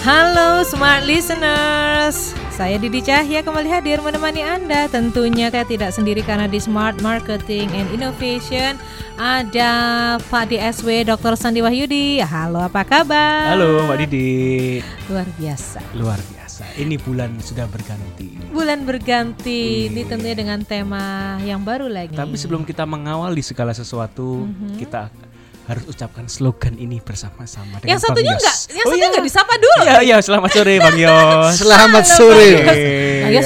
Halo Smart Listeners, saya Didi Cahya kembali hadir menemani Anda. Tentunya saya tidak sendiri karena di Smart Marketing and Innovation ada Pak DSW Dr. Sandi Wahyudi. Halo, apa kabar? Halo Mbak Didi. Luar biasa. Luar biasa. Ini bulan sudah berganti. Bulan berganti. Ini Iya. tentunya dengan tema yang baru lagi. Tapi sebelum kita mengawali segala sesuatu, Mhm. kita harus ucapkan slogan ini bersama-sama dengan yang satunya enggak, yang Oh satunya iya. enggak disapa dulu. Iya, iya, selamat sore Bang Yos. Selamat Halo, sore. Bang Yos. Iya,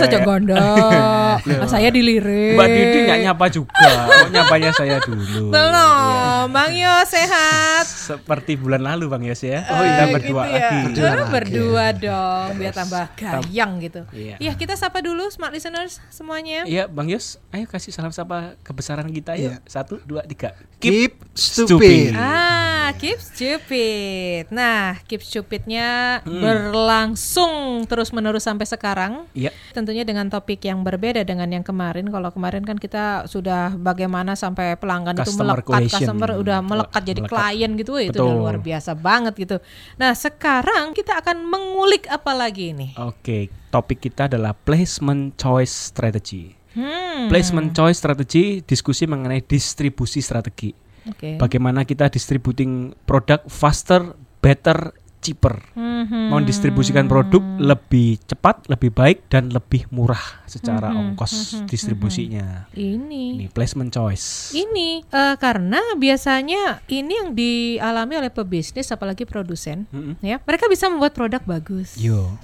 Nah, ya iya. saya dilirik. Mbak Didi nggak nyapa juga. Oh, nyapanya saya dulu. Belum, Bang Yos sehat. Seperti bulan lalu Bang Yos ya. Oh, kita iya, berdua gitu ya. lagi. Berdua lagi. berdua dong, biar tambah gayang gitu. Iya. Iya, kita sapa dulu smart listeners semuanya. Iya, Bang Yos, ayo kasih salam sapa kebesaran kita Iya. yuk. Satu, dua, tiga. Keep stupid. stupid. Ah, keep stupid. Nah, keep stupidnya Hmm. berlangsung terus menerus sampai sekarang. Iya. Tentunya dengan topik yang berbeda dengan yang kemarin. Kalau kemarin kan kita sudah bagaimana sampai pelanggan itu Customer melekat, cohesion. customer udah melekat jadi Melekat. klien gitu, itu Betul. udah luar biasa banget gitu. Nah, sekarang kita akan mengulik apa lagi nih? Oke, topik kita adalah placement choice strategy. Hmm. Placement choice strategy diskusi mengenai distribusi strategi. Oke. Bagaimana kita distributing produk faster, better, cheaper. Mhm. Mendistribusikan produk lebih cepat, lebih baik dan lebih murah secara Mhm, ongkos mhm, distribusinya. Ini. Ini placement choice. Ini eh, karena biasanya ini yang dialami oleh pebisnis apalagi produsen Mm-mm. ya. Mereka bisa membuat produk bagus. Yo.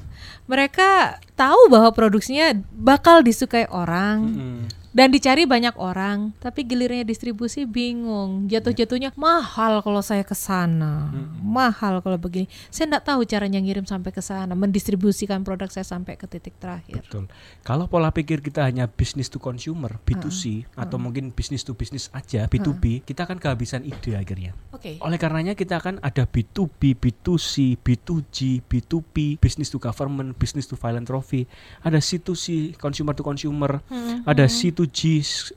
Mereka tahu bahwa produksinya bakal disukai orang Mm-mm. Dan dicari banyak orang, tapi gilirnya distribusi bingung. Jatuh-jatuhnya mahal kalau saya ke sana. Mahal kalau begini. Saya enggak tahu caranya ngirim sampai ke sana, mendistribusikan produk saya sampai ke titik terakhir. Betul. Kalau pola pikir kita hanya business to consumer, B2C atau mungkin business to business aja, B2B, kita akan kehabisan ide akhirnya. Oke. Oleh karenanya kita akan ada B2B, B2C, B2G, B2P, business to government, business to philanthropy, ada C2C, consumer to consumer, Hmm, ada C2G,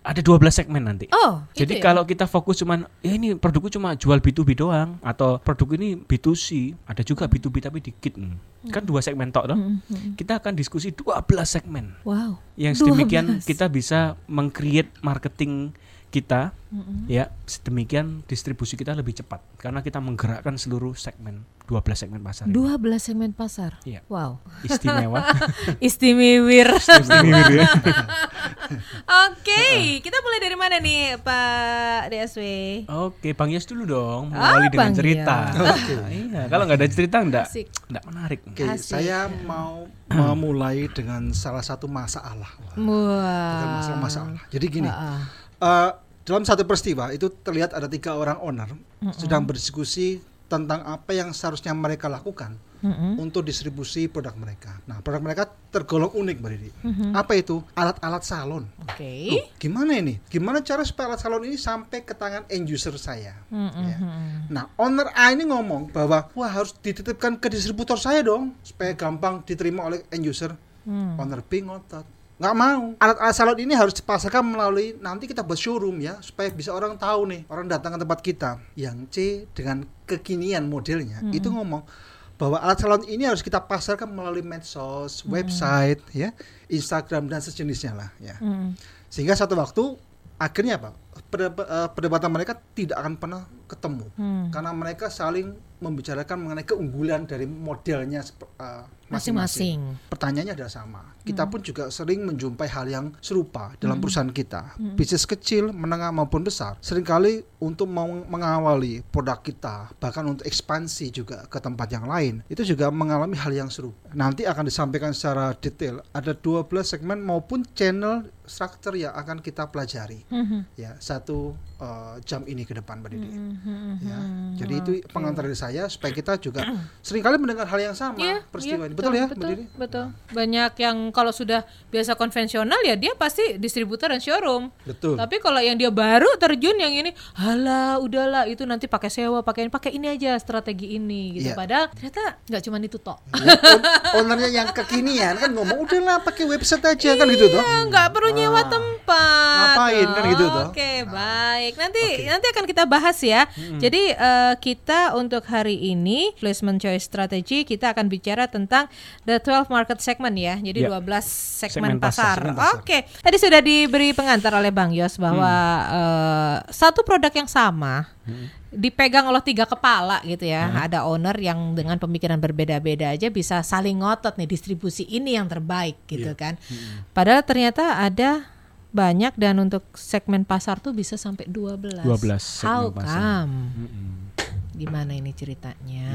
ada 12 segmen nanti. Oh, Jadi itu ya? kalau kita fokus cuman ya ini produkku cuma jual B2B doang atau produk ini B2C, ada juga B2B tapi dikit. Hmm. Kan dua segmen tok toh. Hmm, hmm. Kita akan diskusi 12 segmen. Wow. Yang sedemikian 12. kita bisa meng-create marketing kita Mm-mm. ya sedemikian distribusi kita lebih cepat karena kita menggerakkan seluruh segmen 12 segmen pasar. ini. 12 segmen pasar. Iya. Wow. Istimewa. Istimewir. Istimewa ya. Oke, kita mulai dari mana nih, Pak DSW? Oke, Bang Yas dulu dong, Ah, mulai dengan Bang cerita. Yas. iya, kalau nggak ada cerita enggak Asik. enggak menarik. Oke, Asik. saya mau memulai dengan salah satu masalah. Wah, Bukan Wah. masalah masalah. Jadi gini, Ah, ah. Dalam satu peristiwa itu terlihat ada tiga orang owner sedang berdiskusi tentang apa yang seharusnya mereka lakukan Mm-mm. untuk distribusi produk mereka. Nah, produk mereka tergolong unik, Mbak Didi. Mhm. Apa itu? Alat-alat salon. Oke. Loh, gimana ini? Gimana cara supaya alat salon ini sampai ke tangan end user saya? Mm-mm. Ya. Nah, owner A ini ngomong bahwa wah harus dititipkan ke distributor saya dong supaya gampang diterima oleh end user. Hmm. Owner B ngotot. Nggak mau. Alat-alat salon ini harus dipasarkan melalui nanti kita buat showroom ya supaya bisa orang tahu nih, orang datang ke tempat kita. Yang C dengan kekinian modelnya itu ngomong bahwa alat salon ini harus kita pasarkan melalui medsos, website ya, Instagram dan sejenisnya lah ya. Mm. Sehingga satu waktu akhirnya apa? Eh, perdebatan mereka tidak akan pernah ketemu Hmm. karena mereka saling membicarakan mengenai keunggulan dari modelnya eh, Masing-masing. Pertanyaannya adalah sama. Kita pun juga sering menjumpai hal yang serupa dalam Hmm. perusahaan kita. Bisnis kecil, menengah maupun besar. Seringkali untuk mengawali produk kita, bahkan untuk ekspansi juga ke tempat yang lain, itu juga mengalami hal yang serupa. Nanti akan disampaikan secara detail. Ada 12 segmen maupun channel structure yang akan kita pelajari. Mhm. Ya, satu eh, jam ini ke depan, Mbak Didi. Mhm. Ya, jadi itu Oke. pengantar dari saya supaya kita juga sering kali mendengar hal yang sama Iya, peristiwa iya, ini. Betul ya, Mbak betul, Didi? betul. Banyak yang kalau sudah biasa konvensional ya dia pasti distributor dan showroom. Betul. Tapi kalau yang dia baru terjun yang ini, halah, udahlah itu nanti pakai sewa, pakai ini, pakai ini aja strategi ini gitu. Iya. Padahal ternyata nggak cuma itu tok. Ya, on- ownernya yang kekinian kan ngomong udahlah pakai website aja kan gitu toh. Iya, nggak perlu nyewa tempat. Ngapain kan gitu toh. Oke, baik. Nanti nanti akan kita bahas ya. Jadi eh, kita untuk hari ini placement choice strategy kita akan bicara tentang the 12 market segment ya. Jadi Ya. 12 segmen, Segmen pasar, pasar. segmen Oke. Tadi sudah diberi pengantar oleh Bang Yos bahwa eh, satu produk yang sama dipegang oleh tiga kepala gitu ya. Ada owner yang dengan pemikiran berbeda-beda aja bisa saling ngotot nih distribusi ini yang terbaik gitu kan. Padahal ternyata ada banyak dan untuk segmen pasar tuh bisa sampai 12. 12 segmen How pasar. come? Mm-mm. Gimana ini ceritanya?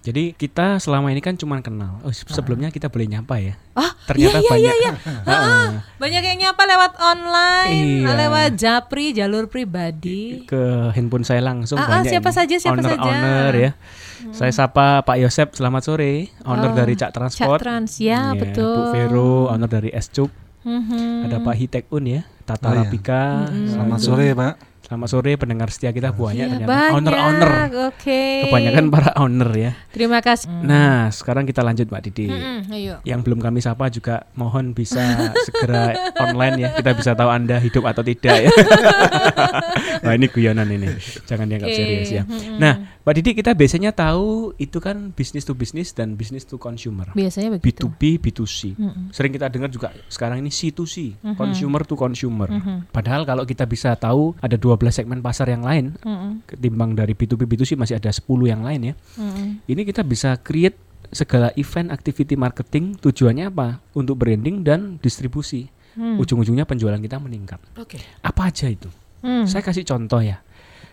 Jadi kita selama ini kan cuma kenal. Oh, se- sebelumnya kita boleh nyapa ya. Oh, Ternyata iya, iya, banyak. iya, iya. Heeh. Banyak yang nyapa lewat online, Iya. lewat japri, jalur pribadi. ke handphone saya langsung Ah, ah, banyak siapa ini. saja, siapa owner, saja? Hmm. owner ya. Saya sapa Pak Yosep, selamat sore. Owner Oh, dari Cak Transport. Cak Trans, ya, Iya, betul. Bu Vero, owner dari S-Cup. Mhm. Ada Pak Hitek Un ya, Tata Oh, iya. Lapika. Selamat Itu. sore Pak. Selamat sore pendengar setia kita Iya, banyak ternyata. banyak. Owner-owner. Oke. Kebanyakan para owner ya. Terima kasih. Nah, sekarang kita lanjut Mbak Didi. Mm-mm, ayo. Yang belum kami sapa juga mohon bisa segera online ya. Kita bisa tahu Anda hidup atau tidak ya. Wah, ini guyonan ini. Jangan dianggap serius ya. mm-mm. Nah, Mbak Didi kita biasanya tahu itu kan bisnis to bisnis dan bisnis to consumer. Biasanya begitu. B2B, B2C. Mm-mm. Sering kita dengar juga sekarang ini C2C, Mhm. consumer to consumer. Mhm. Padahal kalau kita bisa tahu ada 12 segmen pasar yang lain Mm-mm. ketimbang dari B2B, B2C masih ada 10 yang lain ya. Mm-mm. Ini kita bisa create segala event activity marketing tujuannya apa? Untuk branding dan distribusi. Hmm. Ujung-ujungnya penjualan kita meningkat. Oke. Apa aja itu? Hmm. Saya kasih contoh ya.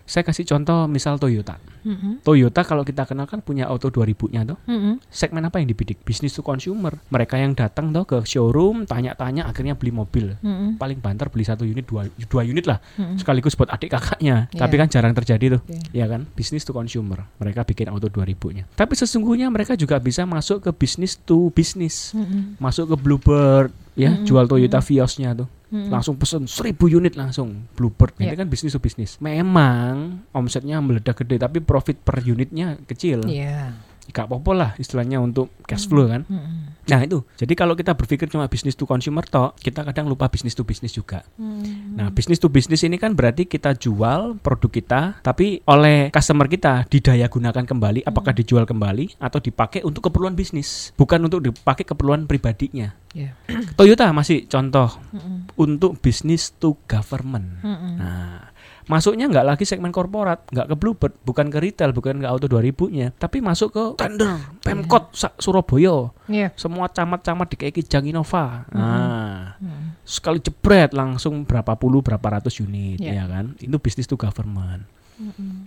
Saya kasih contoh misal Toyota. Mm-mm. Toyota kalau kita kenal kan punya auto 2000-nya tuh. Mm-mm. Segmen apa yang dibidik? Bisnis to consumer. Mereka yang datang tuh ke showroom, tanya-tanya akhirnya beli mobil. Mm-mm. Paling banter beli satu unit dua, dua unit lah Mm-mm. sekaligus buat adik kakaknya. Iya. Tapi kan jarang terjadi tuh. Oke. Ya kan? Bisnis to consumer. Mereka bikin auto 2000-nya. Tapi sesungguhnya mereka juga bisa masuk ke bisnis to bisnis. Mm-mm. Masuk ke Bluebird ya, Mm-mm. jual Toyota Vios-nya tuh. Mm-mm. Langsung pesen 1000 unit langsung Bluebird. Ini Iya. kan bisnis to bisnis. Memang omsetnya meledak gede tapi profit per unitnya kecil. Iya. Gak apa-apa lah istilahnya untuk cash flow kan. Mm-mm. Nah itu, jadi kalau kita berpikir cuma bisnis to consumer toh, kita kadang lupa bisnis to bisnis juga. Mm. Nah, bisnis to bisnis ini kan berarti kita jual produk kita, tapi oleh customer kita didaya gunakan kembali, apakah dijual kembali atau dipakai untuk keperluan bisnis, bukan untuk dipakai keperluan pribadinya. Iya. Toyota masih contoh Mm-mm. untuk bisnis to government. Mm-mm. Nah, masuknya nggak lagi segmen korporat, nggak ke Bluebird, bukan ke retail, bukan ke auto 2000-nya, tapi masuk ke tender, Pemkot Sa- Surabaya, Iya. semua camat-camat di Kijang Innova. Nah, Mm. sekali jebret langsung berapa puluh, berapa ratus unit, Iya. ya kan? Itu bisnis to government.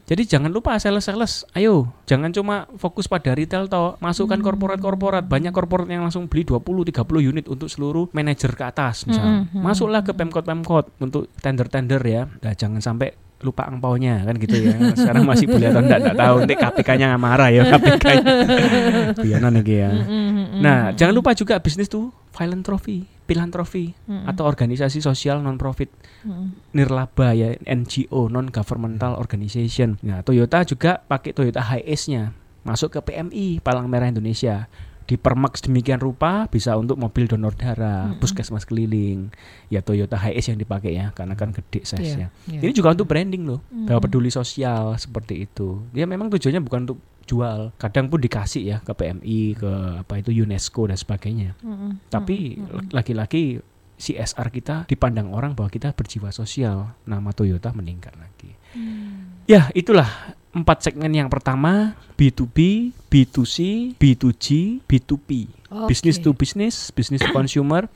Jadi jangan lupa sales-sales, ayo jangan cuma fokus pada retail toh, masukkan korporat-korporat. Banyak korporat yang langsung beli 20 30 unit untuk seluruh manajer ke atas misalnya. Masuklah ke Pemkot-Pemkot untuk tender-tender ya. Nah, jangan sampai lupa angpaunya kan gitu ya. Sekarang masih boleh atau enggak enggak tahu nanti KPK-nya marah ya KPK-nya. Bianan lagi ya. Nah, jangan lupa juga bisnis tuh philanthropy, philanthropy Mm-mm. atau organisasi sosial non profit Mm-mm. nirlaba ya NGO non governmental organization. Nah, Toyota juga pakai Toyota Hiace-nya masuk ke PMI Palang Merah Indonesia. Dipermak sedemikian rupa bisa untuk mobil donor darah, puskesmas keliling. Ya Toyota Hiace yang dipakai ya karena kan gede size-nya. Iya. Ini juga untuk branding loh, Mm. bahwa peduli sosial seperti itu. Dia memang tujuannya bukan untuk jual, kadang pun dikasih ya ke PMI, ke apa itu UNESCO dan sebagainya. Mm-mm. Tapi lagi-lagi CSR kita dipandang orang bahwa kita berjiwa sosial, nama Toyota meningkat lagi. Mm. Ya, itulah empat segmen yang pertama B2B, B2C, B2G, B2P. Oke. Business to business, business to consumer,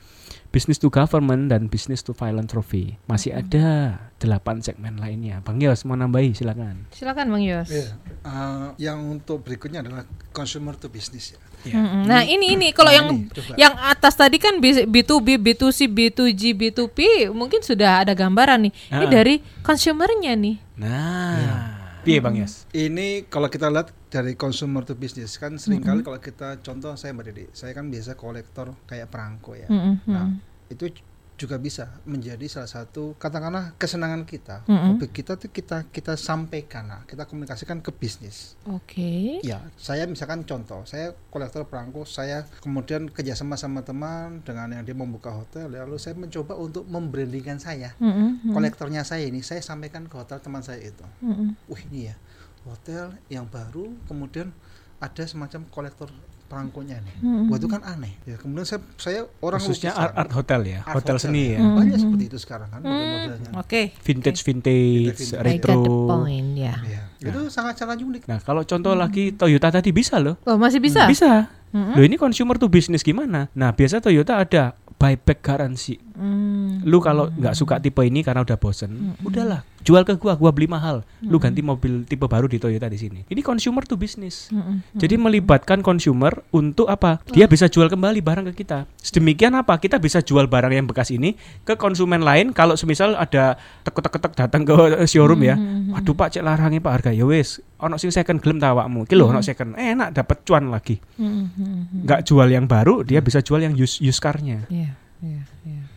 business to government dan business to philanthropy. Masih ada delapan segmen lainnya. Bang Yos mau nambahi silakan. Silakan Bang Yos. Iya. Eh, yang untuk berikutnya adalah consumer to business ya. Mm-mm. Nah ini ini kalau Nah, yang ini, coba. yang atas tadi kan B- B2B, B2C, B2G, B2P mungkin sudah ada gambaran nih. Ini Ah. dari consumernya nih. Nah, Piye Bang Yas? Ini kalau kita lihat dari consumer to business kan sering kali kalau kita contoh saya Mbak Didi, saya kan biasa kolektor kayak perangko ya. Mm-mm, Nah, mm-mm. itu juga bisa menjadi salah satu katakanlah kesenangan kita. Mm-mm. Hobi kita tuh kita kita sampaikan, nah, kita komunikasikan ke bisnis. Oke. Ya, saya misalkan contoh, saya kolektor perangko, saya kemudian kerjasama sama teman dengan yang dia membuka hotel, lalu saya mencoba untuk membrandingkan saya. Mm-mm, mm-mm, Kolektornya saya ini, saya sampaikan ke hotel teman saya itu. mm-mm. Wih ini ya, hotel yang baru, kemudian ada semacam kolektor perangkonya nih. Wah itu kan aneh. Ya kemudian saya, saya orang Khususnya art, art hotel ya, art hotel seni ya. Mm. Banyak Hmm. seperti itu sekarang kan model-modelnya. Oke. Vintage vintage, Vintage, I got the retro. point ya. Iya, Itu sangat-sangat unik. Nah, kalau contoh lagi Toyota tadi bisa loh. Oh masih bisa? Bisa. Mm-mm. Loh ini consumer to business gimana? Nah, biasa Toyota ada buyback garansi. Mm. Lu kalau nggak suka tipe ini karena udah bosen, udahlah jual ke gua, gua beli mahal. Lu ganti mobil tipe baru di Toyota di sini. Ini consumer to business. Mm-mm. Jadi melibatkan consumer untuk apa? Dia bisa jual kembali barang ke kita. Sedemikian apa? Kita bisa jual barang yang bekas ini ke konsumen lain. Kalau semisal ada tek-tek-tek datang ke showroom ya, waduh Pak cek larangnya Pak harga ya wis. Ono sing second gelem tawakmu. Ki lho ono second. Enak dapat cuan lagi. Nggak jual yang baru, dia bisa jual yang use use car-nya. Iya, iya.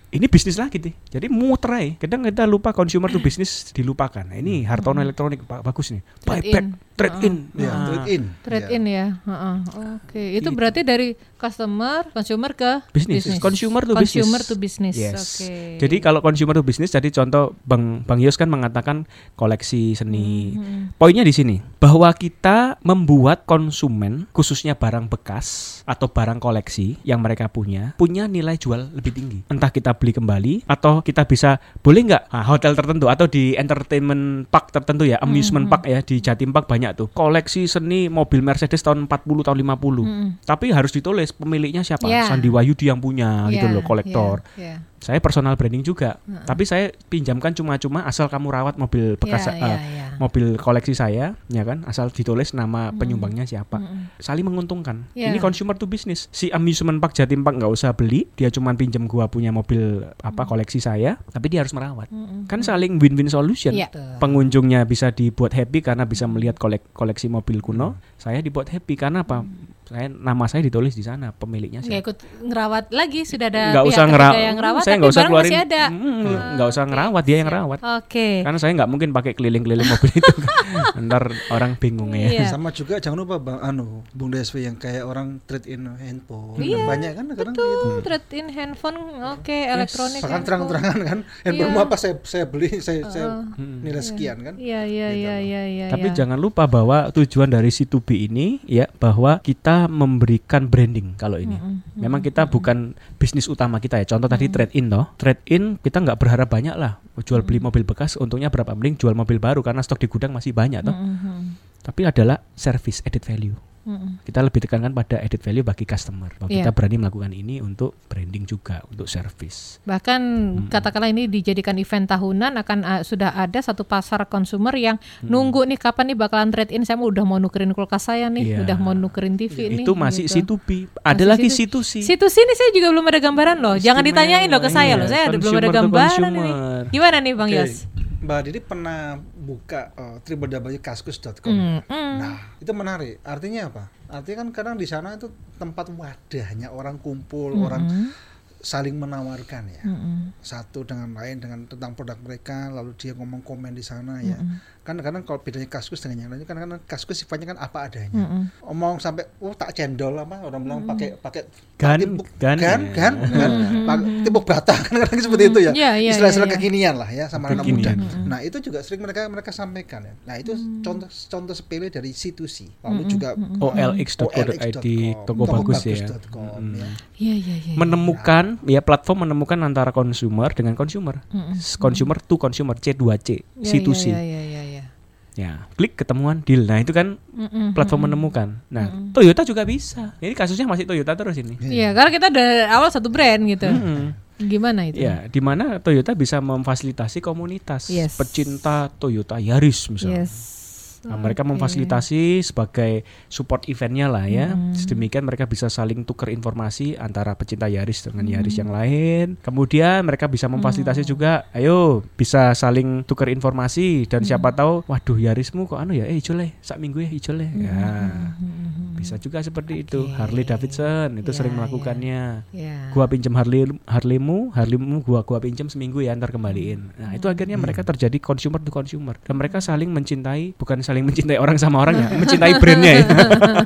Ini bisnis lagi nih. Jadi muter aja. Kadang kita lupa consumer to business dilupakan. Nah, ini Hartono Elektronik Pak bagus nih. Trade Buyback, in. trade in. Ya, Nah, trade in. Trade Ya. in ya. Heeh. Oke, itu Itu. berarti dari customer, consumer ke Bisnis. Consumer to consumer business. to business. Yes. Oke. Jadi kalau consumer to business, jadi contoh Bang Bang Yos kan mengatakan koleksi seni. Hmm. Poinnya di sini bahwa kita membuat konsumen khususnya barang bekas atau barang koleksi yang mereka punya punya nilai jual lebih tinggi. Entah kita beli kembali atau kita bisa boleh nggak ah, hotel tertentu atau di entertainment park tertentu ya amusement park ya di Jatim Park banyak tuh koleksi seni mobil Mercedes tahun 40 tahun 50. Mm-mm. Tapi harus ditulis pemiliknya siapa? Ya. Sandi Wahyudi yang punya gitu Iya, loh kolektor. iya, iya. Saya personal branding juga. Tapi saya pinjamkan cuma-cuma asal kamu rawat mobil bekas Iya, eh, iya, iya. mobil koleksi saya, ya kan? Asal ditulis nama penyumbangnya siapa. Saling menguntungkan. Iya. Ini consumer to business. Si amusement park Jatim Park nggak usah beli, dia cuma pinjam gua punya mobil apa koleksi saya, tapi dia harus merawat. Mm-mm. Kan saling win-win solution. Iya. Pengunjungnya bisa dibuat happy karena bisa melihat kolek koleksi mobil kuno. Saya dibuat happy karena apa? Saya nama saya ditulis di sana, pemiliknya Nggak siapa. ikut ngerawat lagi sudah ada nggak usah ngerawat yang ngerawat saya nggak usah keluarin masih ada. Mm, Ah, nggak usah oke, ngerawat dia yang ngerawat Oke. karena saya nggak mungkin pakai keliling-keliling mobil itu ntar orang bingung ya Iya. Sama juga jangan lupa Bang Anu, Bung Deswi yang kayak orang trade in handphone. Iya, Banyak kan kadang gitu. Betul, trade in handphone, oke, elektronik. Bahkan handphone. terang-terangan kan, handphonemu Iya. apa saya saya beli, saya saya Hmm. nilai sekian kan. Iya, iya, Gitu iya, iya, iya. Tapi iya. jangan lupa bahwa tujuan dari C2B ini ya bahwa kita memberikan branding kalau ini. Mm-mm. Memang kita bukan bisnis utama kita ya. Contoh tadi trade in toh. Trade in kita nggak berharap banyak lah. Jual beli mobil bekas untungnya berapa? Mending jual mobil baru karena stok di gudang masih banyak toh. Mm-mm. Tapi adalah service added value. Mm-mm. Kita lebih tekankan pada added value bagi customer. Bahwa Iya. kita berani melakukan ini untuk branding juga, untuk service. Bahkan katakanlah ini dijadikan event tahunan akan uh, sudah ada satu pasar konsumer yang nunggu nih kapan nih bakalan trade in saya mau udah mau nukerin kulkas saya nih, Iya. udah mau nukerin TV nih. itu masih gitu. C2B. Ada Masih lagi situ- C2C. Situ sini saya juga belum ada gambaran loh. Jangan ditanyain loh ke saya iya. loh. Saya ada belum ada gambaran ini. Gimana nih Bang Oke, Yos? Mbak Didi pernah buka uh, www.kaskus.com. Hmm, hmm. Nah, itu menarik. Artinya apa? Artinya kan kadang di sana itu tempat wadahnya orang kumpul, orang Hmm, saling menawarkan ya. hmm, Satu dengan lain dengan tentang produk mereka, lalu dia ngomong komen di sana ya. hmm, Kan kadang kalau bedanya kaskus dengan yang lainnya kan kadang kaskus sifatnya kan apa adanya. hmm. Omong sampai oh tak cendol apa orang bilang pakai pakai Gan, tipuk gan, gan gan, tipuk bata kan kadang seperti itu ya. Iya, iya, Istilah-istilah iya, iya. kekinian lah ya sama anak muda. Kekinian. Nah, itu juga sering mereka mereka sampaikan ya. Nah, itu contoh contoh sepele dari C2C. Lalu juga OLX.co.id toko bagus ya. Mm. ya. Iya, iya, iya. Menemukan ya platform menemukan antara consumer dengan consumer. Consumer to consumer C2C, Iya, C2C. Iya, iya, iya, iya. Ya, klik ketemuan deal. Nah, itu kan Mm-mm, platform mm-mm. menemukan. Nah, Toyota juga bisa. Jadi kasusnya masih Toyota terus ini. Iya, karena kita dari awal satu brand gitu. Mm-mm. Gimana itu? Ya, di mana Toyota bisa memfasilitasi komunitas Yes. pecinta Toyota Yaris misalnya. Yes. Nah, mereka Oke. memfasilitasi sebagai support eventnya lah ya. Hmm. Sedemikian mereka bisa saling tukar informasi antara pecinta Yaris dengan Yaris Hmm. yang lain. Kemudian mereka bisa memfasilitasi juga, ayo bisa saling tukar informasi dan Hmm. siapa tahu, waduh Yarismu kok anu ya, eh ijo leh, sak minggu ya ijo leh. Ya, Hmm. bisa juga seperti itu. Oke. Harley Davidson itu Ya, sering ya. melakukannya. Ya. Gua pinjam Harley Harleymu, Harleymu gua gua pinjam seminggu ya antar kembaliin. Nah, itu akhirnya mereka terjadi consumer to consumer dan mereka saling mencintai, bukan saling mencintai orang sama orang ya, mencintai brandnya ya.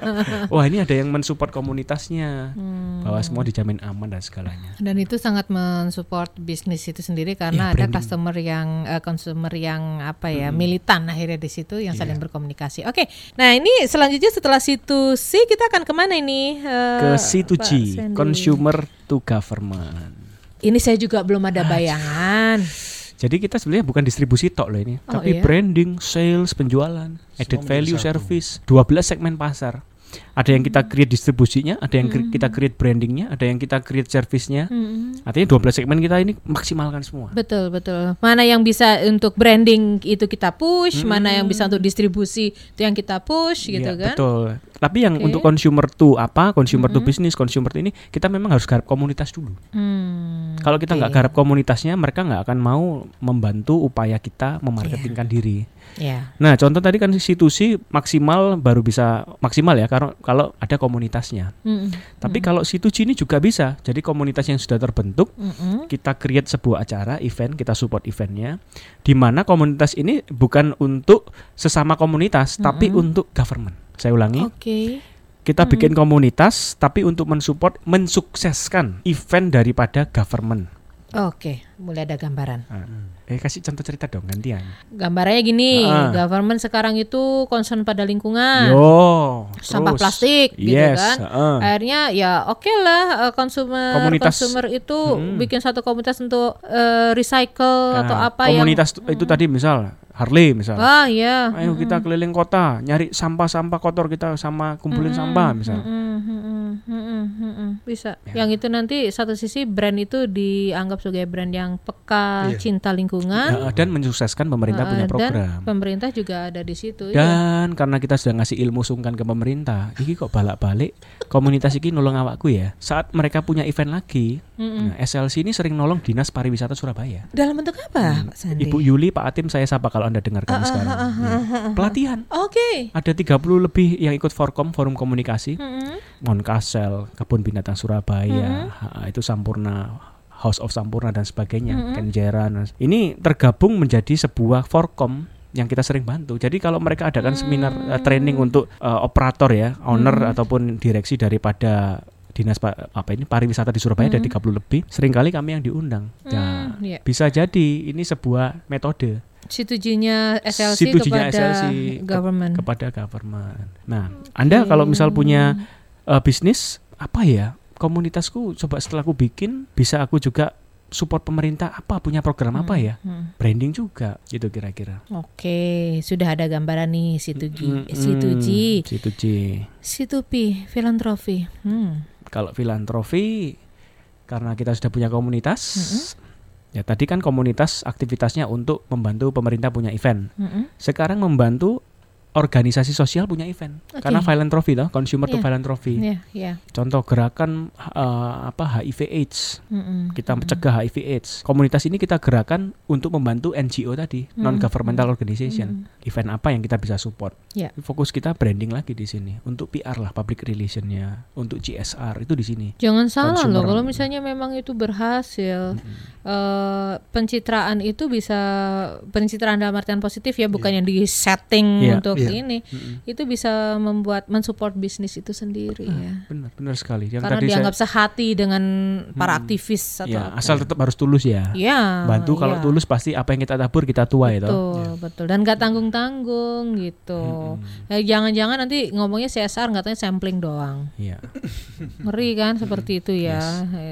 Wah, ini ada yang mensupport komunitasnya. Hmm. Bahwa semua dijamin aman dan segalanya. Dan itu sangat mensupport bisnis itu sendiri karena Ya, ada branding. customer yang eh, consumer yang apa ya militan akhirnya di situ yang saling Iya. berkomunikasi. Oke, nah ini selanjutnya setelah situ C kita akan ke mana ini? eh, Ke C2G, Sandy? consumer to government. Ini saya juga belum ada bayangan. Jadi kita sebenarnya bukan distribusi tok loh ini, Oh, tapi iya? branding, sales, penjualan, added menjadi value satu. service, 12 segmen pasar. Ada yang kita create distribusinya, ada yang cre- kita create brandingnya, ada yang kita create service-nya. Mm-mm. Artinya 12 segmen kita ini maksimalkan semua. Betul betul. Mana yang bisa untuk branding itu kita push, mana yang bisa untuk distribusi itu yang kita push gitu Iya, kan? Betul. Tapi yang Oke. untuk consumer to apa, consumer to business, consumer to ini kita memang harus garap komunitas dulu. Hmm, Kalau kita nggak oke. garap komunitasnya, mereka nggak akan mau membantu upaya kita memarketingkan diri. Ya. Nah, contoh tadi kan institusi maksimal baru bisa maksimal ya kalau kalau ada komunitasnya. Mm-mm. Tapi kalau situsi ini juga bisa. Jadi komunitas yang sudah terbentuk, Mm-mm. kita create sebuah acara, event, kita support eventnya, di mana komunitas ini bukan untuk sesama komunitas, tapi untuk government. Saya ulangi, Oke. kita bikin komunitas, tapi untuk mensupport, mensukseskan event daripada government. Oke, mulai ada gambaran. Nah, eh kasih contoh cerita dong gantian. Gambarnya gini, Ah. government sekarang itu concern pada lingkungan. Yo, Sampah terus. plastik gitu yes, kan. heeh. Akhirnya ya oke lah eh, consumer Komunitas. consumer itu Hmm. bikin satu komunitas untuk eh, recycle atau Nah, apa yang komunitas tu- itu tadi misal Harley misal. Wah, ya. Ayo kita keliling kota, nyari sampah-sampah kotor kita sama kumpulin sampah misal. Mm, mm, mm, mm, mm, mm. Bisa. Ya. Yang itu nanti satu sisi brand itu dianggap sebagai brand yang peka, Iya. cinta lingkungan. Ya, dan mensukseskan pemerintah Eh, punya dan program. pemerintah juga ada di situ. ya. Dan karena kita sudah ngasih ilmu sungkan ke pemerintah, ini kok balak-balik komunitas ini nolong awakku ya. Saat mereka punya event lagi, Mm-mm. nah, SLC ini sering nolong Dinas Pariwisata Surabaya. Dalam bentuk apa, Pak Sandi? Hmm. Ibu Yuli, Pak Atim saya sapa kalau Anda dengar kami sekarang. Ya. Pelatihan. Oke. Ada 30 lebih yang ikut Forkom, Forum Komunikasi. Mm-mm. Monkasel, Kebun Binatang Surabaya, ha, itu Sampurna House of Sampurna dan sebagainya, Kenjeran. Ini tergabung menjadi sebuah Forkom yang kita sering bantu. Jadi kalau mereka adakan seminar eh, training untuk eh, operator ya, owner ataupun direksi daripada dinas pa- apa ini pariwisata di Surabaya ada 30 lebih, sering kali kami yang diundang. Nah, iya. bisa jadi ini sebuah metode Situjinya SLC Situjinya kepada SLC ke- government. kepada government. Nah, Anda kalau misal punya uh, bisnis apa ya? Komunitasku coba setelah aku bikin bisa aku juga support pemerintah apa punya program apa ya? Hmm. Branding juga gitu kira-kira. Oke, sudah ada gambaran nih Situji, Mm, Situji, Situj. Situpi, filantropi. Hmm. Kalau filantropi karena kita sudah punya komunitas Ya tadi kan komunitas aktivitasnya untuk membantu pemerintah punya event. Mm-mm. Sekarang membantu organisasi sosial punya event. Oke. Karena philanthropy toh, consumer to Iya. philanthropy. Ya, ya. Contoh gerakan eh, apa HIV AIDS. Mm-mm. Kita mencegah HIV AIDS. Komunitas ini kita gerakan untuk membantu NGO tadi, non governmental organization. Event apa yang kita bisa support? Ya. Fokus kita branding lagi di sini. Untuk PR lah, public relationnya, untuk CSR itu di sini. Jangan salah Consumer. loh, kalau misalnya memang itu berhasil, eh, pencitraan itu bisa pencitraan dalam artian positif ya, bukan yang di setting Iya. untuk Iya. ini, itu bisa membuat mensupport bisnis itu sendiri ya. Benar, benar sekali. Yang Karena tadi dianggap saya, sehati dengan para aktivis atau ya apa. asal tetap harus tulus ya. Ya, Bantu kalau ya. tulus pasti apa yang kita tabur kita tuai itu. Betul, betul. Dan gak tanggung-tanggung gitu. Ya, jangan-jangan nanti ngomongnya CSR nggak tanya sampling doang. Iya. Ngeri kan seperti itu ya.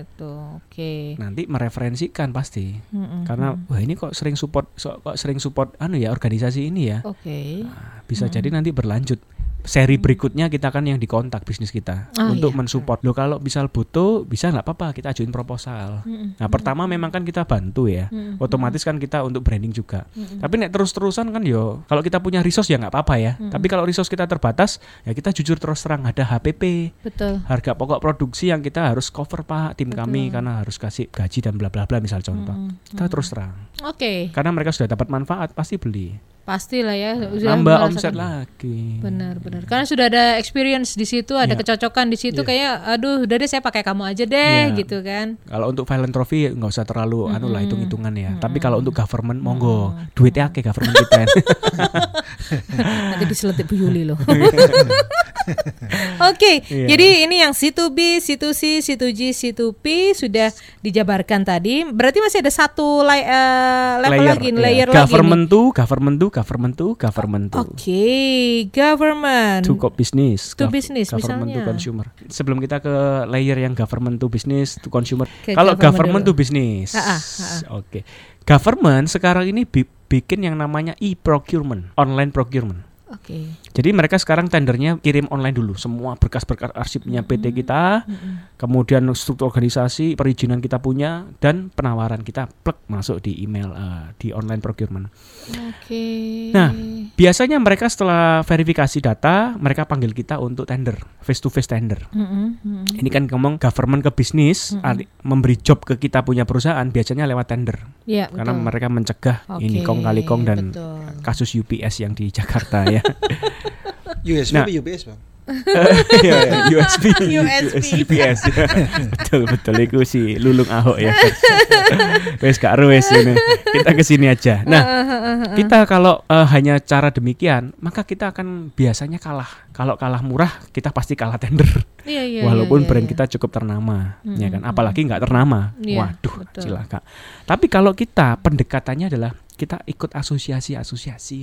Itu. Oke. Nanti mereferensikan pasti. Mm-mm. Karena wah ini kok sering support so- kok sering support anu ya organisasi ini ya. Oke. Nah, bisa jadi nanti berlanjut seri berikutnya kita kan yang dikontak bisnis kita Oh, untuk iya. mensupport. Loh kalau misal butuh bisa nggak apa-apa kita ajuin proposal. Mm-mm. Nah pertama memang kan kita bantu ya, Mm-mm. otomatis kan kita untuk branding juga. Mm-mm. Tapi nek terus-terusan kan yo kalau kita punya resource ya nggak apa-apa ya. Tapi kalau resource kita terbatas ya kita jujur terus terang ada HPP Betul. harga pokok produksi yang kita harus cover pak tim kami Betul. karena harus kasih gaji dan bla bla bla misal contoh Mm-mm. kita terus terang Oke, karena mereka sudah dapat manfaat pasti beli pastilah ya. Sudah nambah omset lagi Benar, benar. Karena sudah ada experience di situ, ada Iya. kecocokan di situ. Iya. Kayak, aduh, udah deh saya pakai kamu aja deh, Iya. gitu kan. kalau untuk violent trophy nggak usah terlalu anu lah hitung hitungan ya Mm-mm. tapi kalau untuk government monggo Mm-mm. duitnya akeh government kita Nanti diselotip Bu Yuli loh. Oke, Iya. jadi ini yang C2B, C2C, C2G, C2P sudah dijabarkan tadi. Berarti masih ada satu lay- eh, level lagi, ya. layer lagi. nih. government tuh government tuh government tuh government tuh Oke, government. to co- business To Gov- business, government to misalnya. consumer sebelum kita ke layer yang government to business to consumer Ke kalau government government dulu. to business Ah, ah, ah, oke government sekarang ini bi- bikin yang namanya e-procurement online procurement Oke. jadi mereka sekarang tendernya kirim online dulu semua berkas-berkas arsipnya PT kita Mm-mm. Kemudian struktur organisasi perizinan kita punya dan penawaran kita plek masuk di email eh, di online procurement Oke. Nah, Biasanya mereka setelah verifikasi data, mereka panggil kita untuk tender, face to face tender. Mm-mm, mm-mm. Ini kan ngomong government ke bisnis, Mm-mm. ari- memberi job ke kita punya perusahaan biasanya lewat tender. Iya, Karena betul. mereka mencegah ini Oke, kong kali kong dan betul. kasus UPS yang di Jakarta ya. USB Nah. UPS bang? Iya, iya, USB, USB. UPS. betul betul itu si Lulung Ahok ya. wes gak wes ini. Kita ke sini aja. Nah, kita kalau eh, hanya cara demikian, maka kita akan biasanya kalah. Kalau kalah murah, kita pasti kalah tender. Iya, iya, Walaupun iya, brand iya. kita cukup ternama, ya kan. Mm-mm, Apalagi nggak ternama, Iya, waduh, cilaka. Tapi kalau kita pendekatannya adalah kita ikut asosiasi-asosiasi,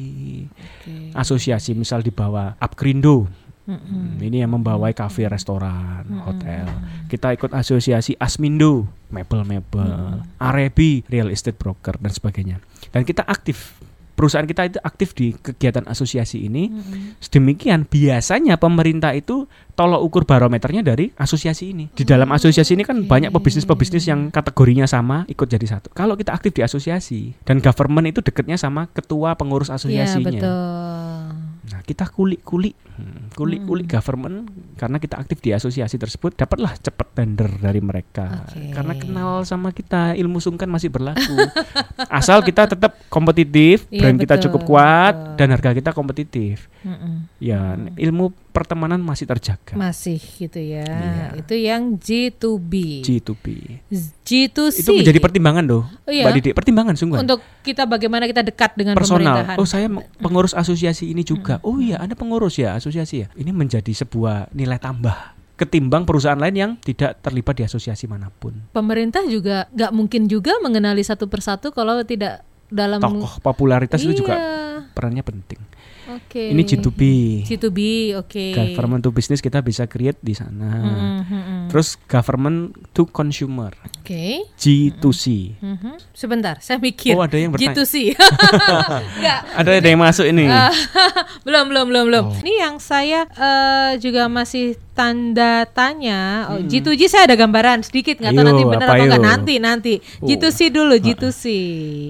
Oke. asosiasi misal di bawah Upgrindo, Mm-mm. Hmm, ini yang membawai kafe, restoran, Mm-mm. hotel. Kita ikut asosiasi Asmindo, mebel-mebel, Arebi, real estate broker dan sebagainya. Dan kita aktif. Perusahaan kita itu aktif di kegiatan asosiasi ini. Mm-mm. Sedemikian biasanya pemerintah itu tolok ukur barometernya dari asosiasi ini. Di dalam asosiasi ini kan Oke. banyak pebisnis-pebisnis yang kategorinya sama ikut jadi satu. Kalau kita aktif di asosiasi dan government itu dekatnya sama ketua pengurus Iya, asosiasinya. betul. Nah, kita kulik-kulik, Hmm, kulik-kulik government karena kita aktif di asosiasi tersebut, dapatlah cepet tender dari mereka. Oke. Karena kenal sama kita, ilmu sungkan masih berlaku. Asal kita tetap kompetitif, Iya, brand kita betul, cukup kuat betul. dan harga kita kompetitif. Mm-mm. Ya, ilmu pertemanan masih terjaga. Masih gitu ya. Iya. Itu yang G2B. G2B. G2C. Itu menjadi pertimbangan loh, Oh iya. Mbak Didik. Pertimbangan sungguh. Untuk kita bagaimana kita dekat dengan personal. pemerintahan. Oh, saya pengurus asosiasi ini juga. Oh iya, Anda pengurus ya asosiasi ya. Ini menjadi sebuah nilai tambah ketimbang perusahaan lain yang tidak terlibat di asosiasi mana pun. Pemerintah juga nggak mungkin juga mengenali satu persatu kalau tidak dalam Tokoh popularitas itu juga Iya. perannya penting. Oke. Ini G2B. G2B, oke. Government to business kita bisa create di sana. Mm, mm, mm. Terus government to consumer, Oke. G2C. Mhm. Sebentar, saya mikir. Oh, ada yang bertanya. G2C. Enggak. Ada ada yang masuk ini. Ah, belum belum belum belum. Oh. Ini yang saya eh, juga masih tanda tanya. Oh, G2G saya ada gambaran sedikit nggak tahu Hmm. Nanti benar atau enggak nanti nanti. Oh. G2C dulu G2C.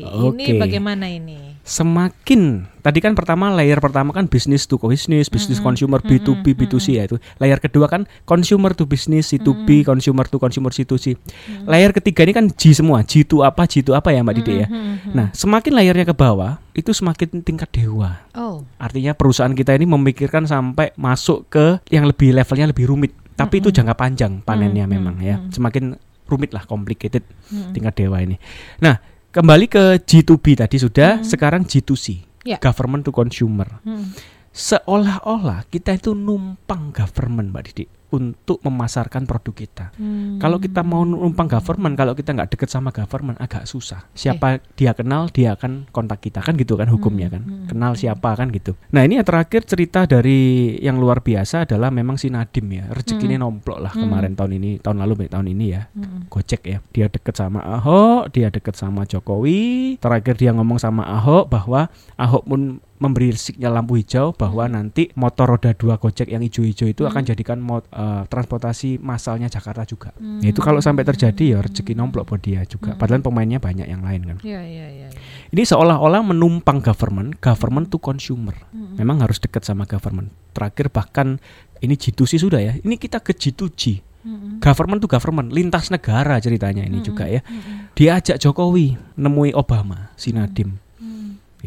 Ini Oke. bagaimana ini? Semakin tadi kan pertama layer pertama kan bisnis to business, bisnis consumer B2B B2C ya itu. Layer kedua kan consumer to business C2B, consumer to consumer C2C. Layer ketiga ini kan G semua, G to apa, G to apa ya Mbak Didi ya. Nah, semakin layernya ke bawah itu semakin tingkat dewa. Oh. Artinya perusahaan kita ini memikirkan sampai masuk ke yang lebih levelnya lebih rumit. Tapi itu jangka panjang panennya memang ya. Semakin rumit lah, complicated tingkat dewa ini. Nah, kembali ke G2B tadi sudah, sekarang G2C, Ya. government to consumer. Hmm. Seolah-olah kita itu numpang government, Mbak Didi, untuk memasarkan produk kita. Hmm. Kalau kita mau numpang government, kalau kita nggak deket sama government agak susah. Siapa dia kenal, dia akan kontak kita kan gitu kan hukumnya kan. Kenal siapa kan gitu. Nah ini yang terakhir cerita dari yang luar biasa adalah memang si Nadim ya rezekinya nomplok lah kemarin tahun ini, tahun lalu tahun ini ya. Hmm. Gojek ya. Dia deket sama Ahok, dia deket sama Jokowi. Terakhir dia ngomong sama Ahok bahwa Ahok pun memberi sinyal lampu hijau bahwa Hmm. nanti motor roda dua Gojek yang hijau-hijau itu akan Hmm. jadikan mot, eh, transportasi massalnya Jakarta juga. Hmm. Ya, itu kalau sampai terjadi ya rezeki nomplok buat dia juga. Hmm. Padahal pemainnya banyak yang lain kan. Iya, iya, iya. iya. Ini seolah-olah menumpang government, government to consumer. Mm-mm. Memang harus dekat sama government. Terakhir bahkan ini G2C sudah ya. Ini kita ke G2G. Mm-mm. Government to government, lintas negara ceritanya ini Mm-mm. juga ya. Mm-mm. Diajak Jokowi nemui Obama, si Nadim. Mm.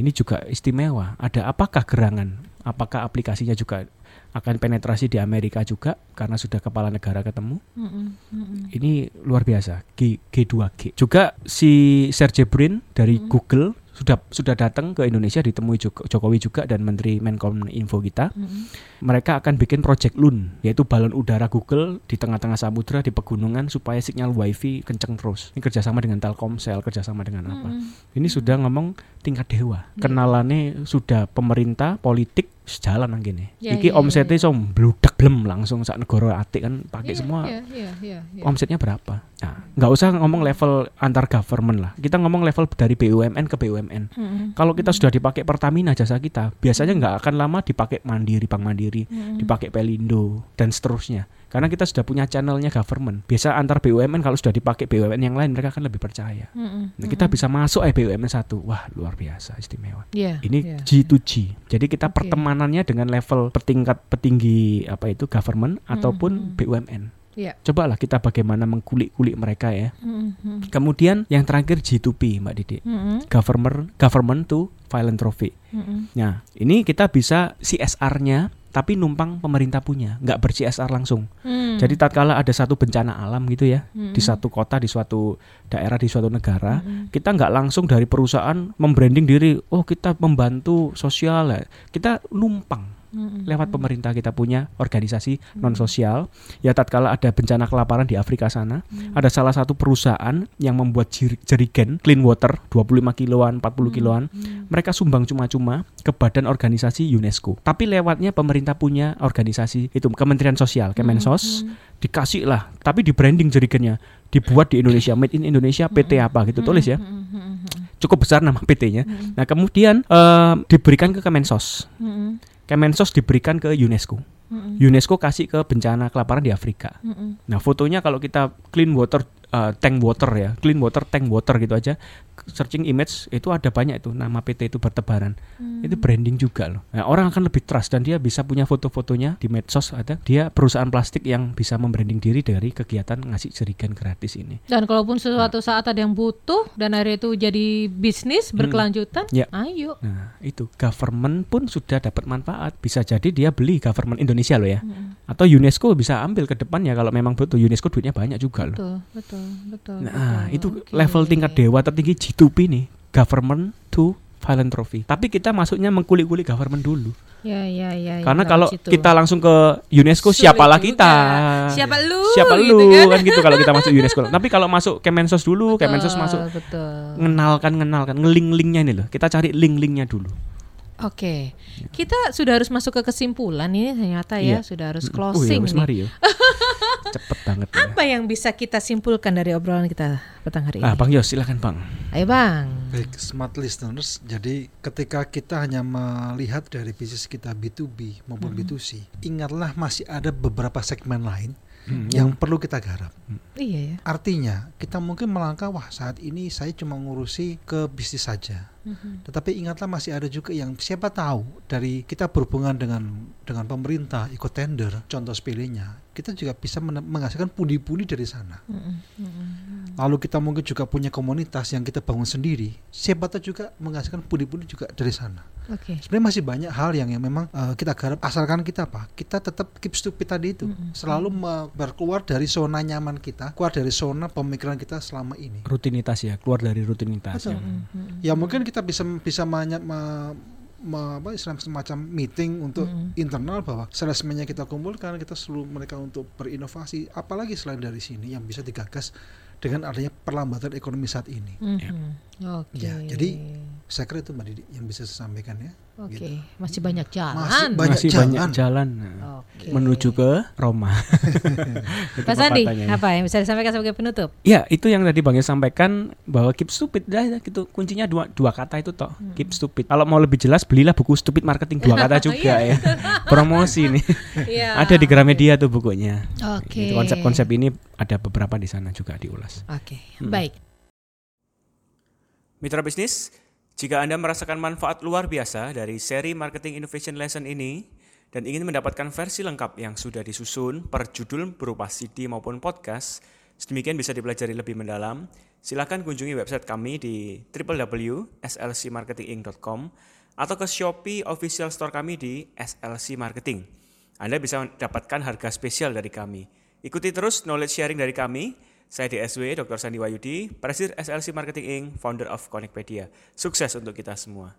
Ini juga istimewa. Ada apakah gerangan? Apakah aplikasinya juga akan penetrasi di Amerika juga karena sudah kepala negara ketemu? Mm-mm. Mm-mm. Ini luar biasa. G, G2G. Juga si Sergey Brin dari Mm. Google sudah sudah datang ke Indonesia ditemui Joko- Jokowi juga dan Menteri Menkom Info kita. Mm-mm. Mereka akan bikin project Loon, yaitu balon udara Google di tengah-tengah samudra di pegunungan supaya sinyal WiFi kenceng terus. Ini kerjasama dengan Telkomsel, kerjasama dengan apa? Mm-mm. Ini sudah ngomong tingkat dewa. Iya. Kenalannya sudah pemerintah, politik sejalan nang gini. Ya, Iki ya, omsetnya ya. so bludak blem langsung sak negara atik kan pakai Iya, semua Iya, iya, iya, iya. omsetnya berapa? Nah, nggak usah ngomong level antar government lah. Kita ngomong level dari BUMN ke BUMN. Mm-mm. Kalau kita sudah dipakai Pertamina jasa kita, biasanya nggak akan lama dipakai Mandiri, Bank Mandiri, Mm-mm. dipakai Pelindo dan seterusnya. Karena kita sudah punya channelnya government. Biasa antar BUMN kalau sudah dipakai BUMN yang lain mereka akan lebih percaya. Mm-mm. Nah, kita bisa masuk eh BUMN satu. Wah, luar biasa istimewa. Iya, Ini iya. G2G. Jadi kita Oke. pertemanannya dengan level petingkat petinggi apa itu government ataupun hmm. BUMN. Iya. Cobalah kita bagaimana mengkulik-kulik mereka ya. Mm-mm. Kemudian yang terakhir G2P Mbak Didi. Mm-mm. Government government to philanthropy. Mm-mm. Nah, ini kita bisa CSR-nya tapi numpang pemerintah punya, nggak ber-CSR langsung. Mm. Jadi tatkala ada satu bencana alam gitu ya, Mm-mm. di satu kota, di suatu daerah, di suatu negara, Mm-mm. kita nggak langsung dari perusahaan membranding diri, oh kita membantu sosial, kita numpang Mm-mm. lewat pemerintah kita punya organisasi non sosial. Ya tatkala ada bencana kelaparan di Afrika sana, Mm. ada salah satu perusahaan yang membuat jerigen clean water 25 kiloan, 40 kiloan. Mm. Mereka sumbang cuma-cuma ke badan organisasi UNESCO. Tapi lewatnya pemerintah punya organisasi itu Kementerian Sosial, Kemensos, Mm. dikasih lah, tapi di branding jerigennya dibuat di Indonesia, made in Indonesia, PT apa gitu tulis ya. Cukup besar nama PT-nya. Mm-mm. Nah, kemudian eh, diberikan ke Kemensos. Mm-mm. Kemensos diberikan ke UNESCO. Mm-mm. UNESCO kasih ke bencana kelaparan di Afrika. Mm-mm. Nah, fotonya kalau kita clean water eh, tank water ya, clean water tank water gitu aja, searching image itu ada banyak itu nama PT itu bertebaran. Mm. Itu branding juga loh. Nah, orang akan lebih trust dan dia bisa punya foto-fotonya di medsos ada. Dia perusahaan plastik yang bisa membranding diri dari kegiatan ngasih jerigen gratis ini. Dan kalaupun suatu saat ada yang butuh dan hari itu jadi bisnis berkelanjutan, Ya. ayo. Nah, itu government pun sudah dapat manfaat. Bisa jadi dia beli government Indonesia loh ya. Mm-mm. Atau UNESCO bisa ambil ke depannya kalau memang butuh. UNESCO duitnya banyak juga loh. Betul, betul, betul. Nah, betul. itu Oke. level tingkat dewa tertinggi G2P nih, government to philanthropy. Tapi kita masuknya mengkulik-kulik government dulu. Ya, ya, ya. ya, Karena kalau kita langsung ke UNESCO Sulit siapalah juga. kita? Siapa lu? Siapa gitu lu kan? kan? gitu kalau kita masuk UNESCO. Tapi kalau masuk Kemensos dulu, Kemensos Betul, masuk Betul. ngenalkan ngenalkan ngeling-lingnya ini loh. Kita cari link-linknya dulu. Oke, kita sudah harus masuk ke kesimpulan ini ternyata ya Iya. sudah harus Oh ya, closing nih. mari ya. Cepet banget ya. Apa yang bisa kita simpulkan dari obrolan kita petang hari Ah, ini? Bang Yos, silakan Bang. Ayo bang. Baik, smart listeners. Jadi ketika kita hanya melihat dari bisnis kita B2B maupun B2C, ingatlah masih ada beberapa segmen lain Hmm. yang perlu kita garap. Iya ya. Artinya, kita mungkin melangkah wah saat ini saya cuma ngurusi ke bisnis saja. Mhm. Tetapi ingatlah masih ada juga yang siapa tahu dari kita berhubungan dengan dengan pemerintah, ikut tender, contoh sepelenya, kita juga bisa men- menghasilkan pundi-pundi dari sana. Mhm, mhm. Lalu kita mungkin juga punya komunitas yang kita bangun sendiri. Siapa tahu juga menghasilkan pundi-pundi juga dari sana. Oke. Sebenarnya masih banyak hal yang, yang memang eh, kita garap asalkan kita apa? Kita tetap keep stupid tadi itu. Mm-mm. Selalu me- berkeluar dari zona nyaman kita, keluar dari zona pemikiran kita selama ini. Rutinitas ya, keluar dari rutinitas Betul. ya. Mhm. Ya mungkin kita bisa bisa banyak me- me- apa istilahnya semacam meeting untuk Mm. internal bahwa salesman-nya kita kumpulkan kita seluruh mereka untuk berinovasi apalagi selain dari sini yang bisa digagas dengan adanya perlambatan ekonomi saat ini. Mhm. Oke. Ya, jadi Saya kira itu Mbak Didi yang bisa saya sampaikan ya. Oke, Gitu. masih banyak jalan. Masih banyak Masih jalan. banyak jalan nah, Oke. menuju ke Roma. Pak Sandi, ya. apa yang bisa disampaikan sebagai penutup? Ya, itu yang tadi Bang Yos sampaikan bahwa keep stupid dah ya, gitu. Kuncinya dua dua kata itu toh. Hmm. Keep stupid. Kalau mau lebih jelas belilah buku Stupid Marketing dua kata juga Iya, ya. Promosi nih. Iya. Ada di Gramedia tuh bukunya. Oke. Gitu, Konsep-konsep ini ada beberapa di sana juga diulas. Oke, Hmm. baik. Mitra bisnis, jika Anda merasakan manfaat luar biasa dari seri Marketing Innovation Lesson ini dan ingin mendapatkan versi lengkap yang sudah disusun per judul berupa CD maupun podcast, sedemikian bisa dipelajari lebih mendalam, silakan kunjungi website kami di www.slcmarketinginc.com atau ke Shopee official store kami di SLC Marketing. Anda bisa mendapatkan harga spesial dari kami. Ikuti terus knowledge sharing dari kami. Saya DSW Dr. Sandi Wayudi, Presiden SLC Marketing Inc., founder of Connectpedia. Sukses untuk kita semua.